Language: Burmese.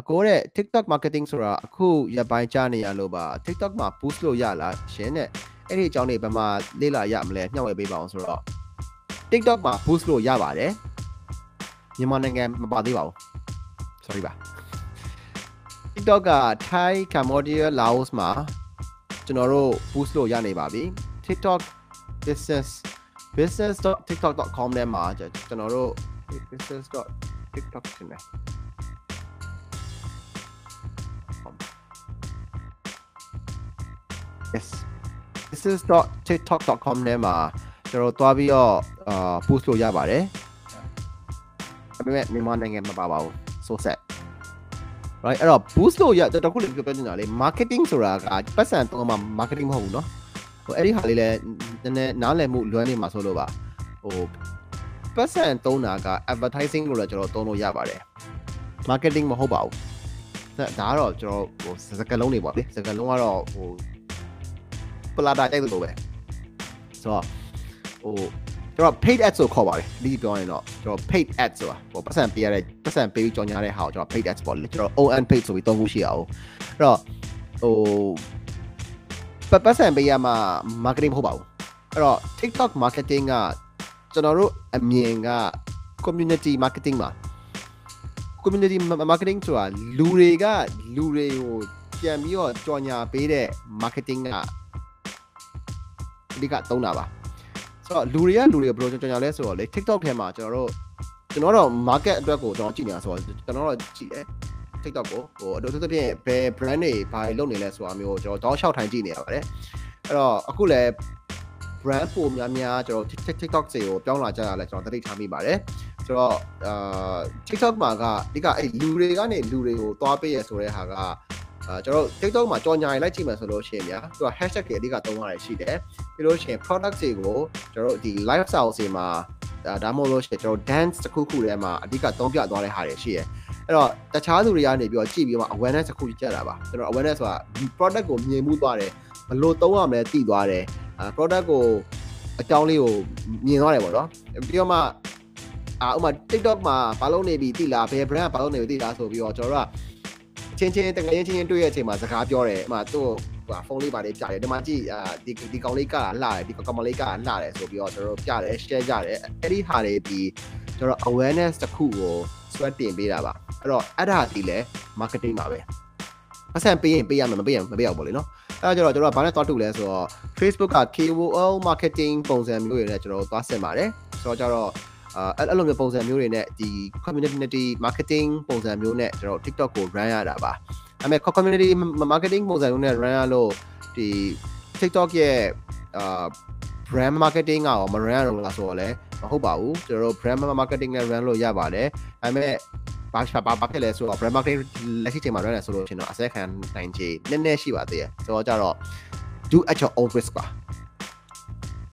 အကိုတဲ့ TikTok marketing ဆိုတာအခုရပ်ပိုင်းကြားနေရလို့ပါ TikTok မှာ boost လို့ရလားရှင်တဲ့အဲ့ဒီအကြောင်းတွေဘယ်မှာလေ့လာရမလဲညှောက်ဝေပေးပါအောင်ဆိုတော့ TikTok မှာ boost လို့ရပါတယ်မြန်မာနိုင်ငံမပါသေးပါဘူး sorry ပါ TikTok က Thai Cambodia Laos မှာကျွန်တော်တို့ boost လို့ရနေပါပြီ TikTok business business.tiktok.com ထဲမှာကျွန်တော်တို့ business.tiktok တင်တယ် business.tiktok.com ထဲမှာကျွန်တော်သွားပြီးတော့အာ post လို့ရပါတယ်ဒါပေမဲ့မြန်မာနိုင်ငံမှာပါပါဘူး so set right အဲ့တော့ boost လို့ရတခုလေးပြောပြနေတာလေ marketing ဆိုတာကပတ်စံတော့မှ marketing မဟုတ်ဘူးเนาะဟိုအဲ့ဒီဟာလေးလည်းနည်းနည်းနားလည်မှုလွမ်းနေမှာဆိုလို့ပါဟိုပတ်စံသုံးတာက advertising လို့လည်းကျွန်တော်သုံးလို့ရပါတယ် marketing မဟုတ်ပါဘူးဒါဒါကတော့ကျွန်တော်ဟိုစကားလုံးတွေပေါ့လေစကားလုံးကတော့ဟို ပလာတာတိုက်လို့ပဲဆိုတော့ဟိုကျွန်တော် paid ads ဆိုခေါ်ပါတယ်ဒီပြောရင်တော့ကျွန်တော် paid ads ဆိုတာဟိုပတ်စံပေးရတဲ့ပတ်စံပေးပြီးကြော်ညာတဲ့ဟာကိုကျွန်တော် paid ads ပေါ့လေကျွန်တော် on paid ဆိုပြီးသုံးခုရှိအောင်အဲ့တော့ဟိုပတ်ပတ်စံပေးရမှာ marketing မဟုတ်ပါဘူးအဲ့တော့ TikTok marketing ကကျွန်တော်တို့အမြင်က community marketing မှာ community marketing ဆိုတာလူတွေကလူတွေကိုပြန်ပြီးတော့ကြော်ညာပေးတဲ့ marketing က အဓိကသုံးတာပါဆိုတော့လူတွေကလူတွေဘယ်လိုကြော်ညာလဲဆိုတော့လေ TikTok ထဲမှာကျွန်တော်တို့ကျွန်တော်တော့ market အတွက်ကိုကျွန်တော်ကြည့်နေတာဆိုတော့ကျွန်တော်တော့ကြည့်တယ် TikTok ကိုဟိုအတူတူပြင်ဘယ် brand တွေဘာတွေလုပ်နေလဲဆိုတာမျိုးကျွန်တော်တောင်းလျှောက်ထိုင်ကြည့်နေရပါတယ်အဲ့တော့အခုလည်း brand ပုံများများကျွန်တော် TikTok တွေကိုပြောင်းလာကြတာလဲကျွန်တော်သတိထားမိပါတယ်ဆိုတော့အာ TikTok မှာကဒီကအဲ့လူတွေကနေလူတွေကိုသွားပေးရဆိုတဲ့ဟာက အာကျွန်တော် TikTok မှာကြော်ညာရလိုက်ကြည့်မှဆိုလို့ရှိရင်ဗျာသူက hashtag တွေအဓိကသုံးရတယ်ရှိတယ်ပြီးလို့ရှိရင် product တွေကိုကျွန်တော်ဒီ lifestyle တွေမှာဒါဒါမှမဟုတ်လို့ရှိရင်ကျွန်တော် dance တစ်ခုခုထဲမှာအဓိကသုံးပြသွားတဲ့ဟာတွေရှိတယ်အဲ့တော့တခြားသူတွေကနေပြီးတော့ကြည့်ပြီးတော့ awareness တစ်ခုကြက်တာပါကျွန်တော် awareness ဆိုတာဒီ product ကိုမြင်မှုသွားတယ်ဘယ်လိုသုံးရမလဲသိသွားတယ်အာ product ကိုအကြောင်းလေးကိုမြင်သွားတယ်ပေါ့နော်ပြီးတော့မှအာဥမာ TikTok မှာဘာလို့နေပြီသိလားဘယ် brand ကဘာလို့နေပြီသိလားဆိုပြီးတော့ကျွန်တော်တို့က ချင်းချင်းတကယ်ချင်းချင်းတွေ့ရတဲ့အချိန်မှာစကားပြောတယ်ဥမာသူ့ဟာဖုန်းလေးပါလေးပြတယ်ဒီမှာကြည့်အာဒီဒီကောင်လေးကလှတယ်ဒီကောင်မလေးကလှတယ်ဆိုပြီးတော့ကျွန်တော်တို့ပြတယ် share ကြတယ်အဲ့ဒီဟာတွေဒီကျွန်တော် awareness တစ်ခုကို sweat တင်ပေးတာပါအဲ့တော့အဲ့ဒါဒီလဲ marketing ပါပဲအဆန်ပေးရင်ပေးရမယ်မပေးရင်မပေးရဘူးပေါ့လေနော်အဲ့တော့ကျွန်တော်တို့ကဘာနဲ့သွားတူလဲဆိုတော့ Facebook က KOL marketing ပုံစံမျိုးတွေနဲ့ကျွန်တော်တို့သွားဆင်ပါတယ်ဆိုတော့ကျတော့ အာအဲ့လိုမျိုးပုံစံမျိုးတွေနဲ့ဒီ community marketing ပုံစံမျိုးနဲ့ကျွန်တော် TikTok ကို run ရတာပါဒါပေမဲ့ community marketing ပုံစံမျိုးနဲ့ run ရလို့ဒီ TikTok ရဲ့အာ brand marketing ကရောမ run ရတော့လားဆိုတော့လည်းမဟုတ်ပါဘူးကျွန်တော်တို့ brand marketing နဲ့ run လို့ရပါတယ်ဒါပေမဲ့ဘာဘာဘာဖြစ်လဲဆိုတော့ brand marketing လက်ရှိချိန်မှာ run ရဆိုလို့ရှင်တော့အစက်ခံနိုင်ခြေနည်းနည်းရှိပါသေးတယ်ဆိုတော့ကြတော့ do at your own risk ပါ